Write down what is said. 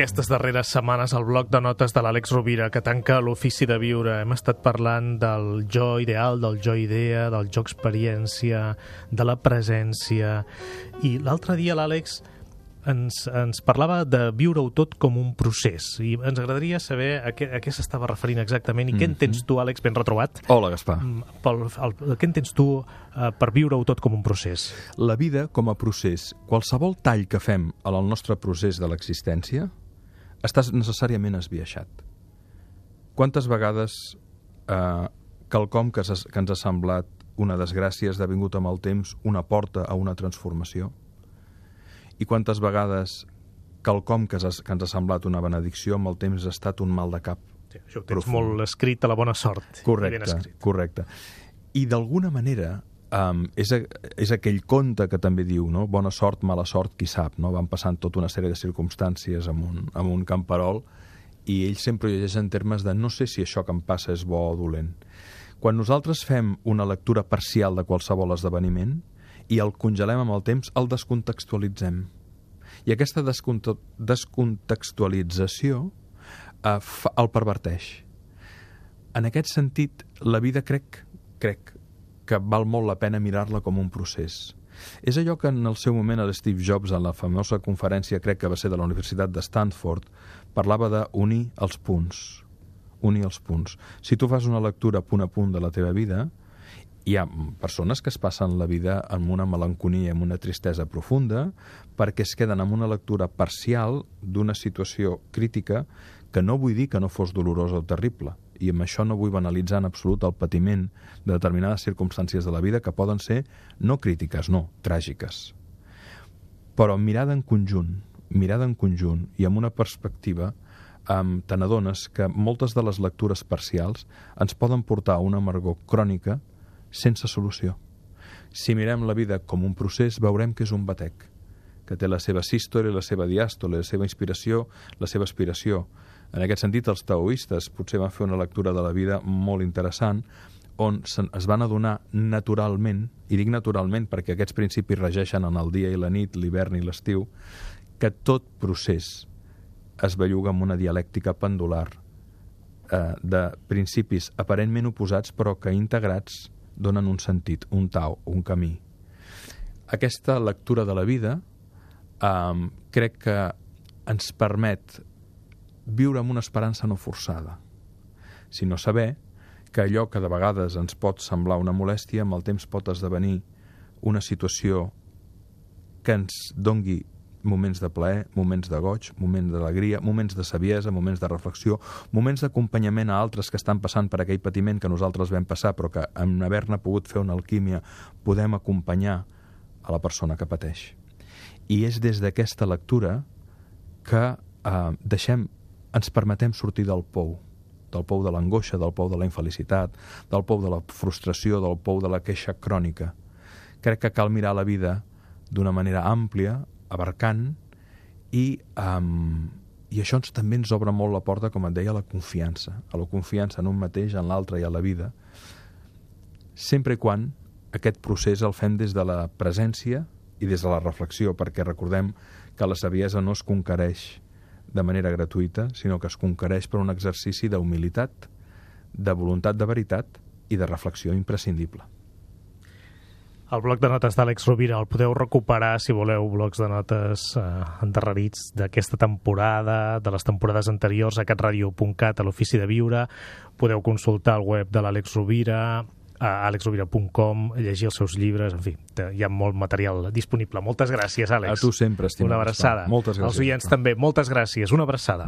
aquestes darreres setmanes al bloc de notes de l'Àlex Rovira que tanca l'ofici de viure. Hem estat parlant del jo ideal, del jo idea, del jo experiència, de la presència. I l'altre dia l'Àlex ens, ens parlava de viure-ho tot com un procés i ens agradaria saber a què, a què s'estava referint exactament i mm -hmm. què entens tu, Àlex, ben retrobat? Hola, Gaspar. Pel, el, què entens tu eh, per viure-ho tot com un procés? La vida com a procés. Qualsevol tall que fem en el nostre procés de l'existència està necessàriament esbiaixat. Quantes vegades eh, quelcom que, que ens ha semblat una desgràcia ha esdevingut amb el temps una porta a una transformació? i quantes vegades quelcom que, que ens ha semblat una benedicció amb el temps ha estat un mal de cap. Sí, això ho tens profund. molt escrit a la bona sort. Correcte, correcte. I d'alguna manera um, és, a, és aquell conte que també diu, no? bona sort, mala sort, qui sap, no? van passant tota una sèrie de circumstàncies amb un, amb un camperol i ell sempre llegeix en termes de no sé si això que em passa és bo o dolent. Quan nosaltres fem una lectura parcial de qualsevol esdeveniment, i el congelem amb el temps, el descontextualitzem. I aquesta descontextualització eh, fa, el perverteix. En aquest sentit, la vida crec, crec que val molt la pena mirar-la com un procés. És allò que en el seu moment el Steve Jobs, en la famosa conferència, crec que va ser de la Universitat de Stanford, parlava d'unir els punts. Unir els punts. Si tu fas una lectura punt a punt de la teva vida, hi ha persones que es passen la vida amb una melanconia, amb una tristesa profunda, perquè es queden amb una lectura parcial d'una situació crítica que no vull dir que no fos dolorosa o terrible, i amb això no vull banalitzar en absolut el patiment de determinades circumstàncies de la vida que poden ser no crítiques, no, tràgiques. Però mirada en conjunt, mirada en conjunt i amb una perspectiva um, te n'adones que moltes de les lectures parcials ens poden portar a una amargor crònica sense solució. Si mirem la vida com un procés, veurem que és un batec, que té la seva sístole, la seva diàstole, la seva inspiració, la seva aspiració. En aquest sentit, els taoistes potser van fer una lectura de la vida molt interessant, on es van adonar naturalment, i dic naturalment perquè aquests principis regeixen en el dia i la nit, l'hivern i l'estiu, que tot procés es belluga amb una dialèctica pendular eh, de principis aparentment oposats però que integrats donen un sentit, un tau, un camí. Aquesta lectura de la vida eh, crec que ens permet viure amb una esperança no forçada, sinó saber que allò que de vegades ens pot semblar una molèstia, amb el temps pot esdevenir una situació que ens dongui moments de plaer, moments de goig, moments d'alegria, moments de saviesa, moments de reflexió, moments d'acompanyament a altres que estan passant per aquell patiment que nosaltres vam passar, però que en haver-ne pogut fer una alquímia podem acompanyar a la persona que pateix. I és des d'aquesta lectura que eh, deixem, ens permetem sortir del pou, del pou de l'angoixa, del pou de la infelicitat, del pou de la frustració, del pou de la queixa crònica. Crec que cal mirar la vida d'una manera àmplia, abarcant i, um, i això ens, també ens obre molt la porta, com et deia, a la confiança, a la confiança en un mateix, en l'altre i a la vida, sempre quan aquest procés el fem des de la presència i des de la reflexió, perquè recordem que la saviesa no es conquereix de manera gratuïta, sinó que es conquereix per un exercici d'humilitat, de voluntat de veritat i de reflexió imprescindible. El bloc de notes d'Àlex Rovira el podeu recuperar, si voleu, blocs de notes eh, endarrerits d'aquesta temporada, de les temporades anteriors a catradio.cat, a l'Ofici de Viure. Podeu consultar el web de l'Àlex Rovira, a alexrovira.com, llegir els seus llibres, en fi, hi ha molt material disponible. Moltes gràcies, Àlex. A tu sempre, estimat. Una abraçada. Moltes gràcies. Els oients també, moltes gràcies. Una abraçada.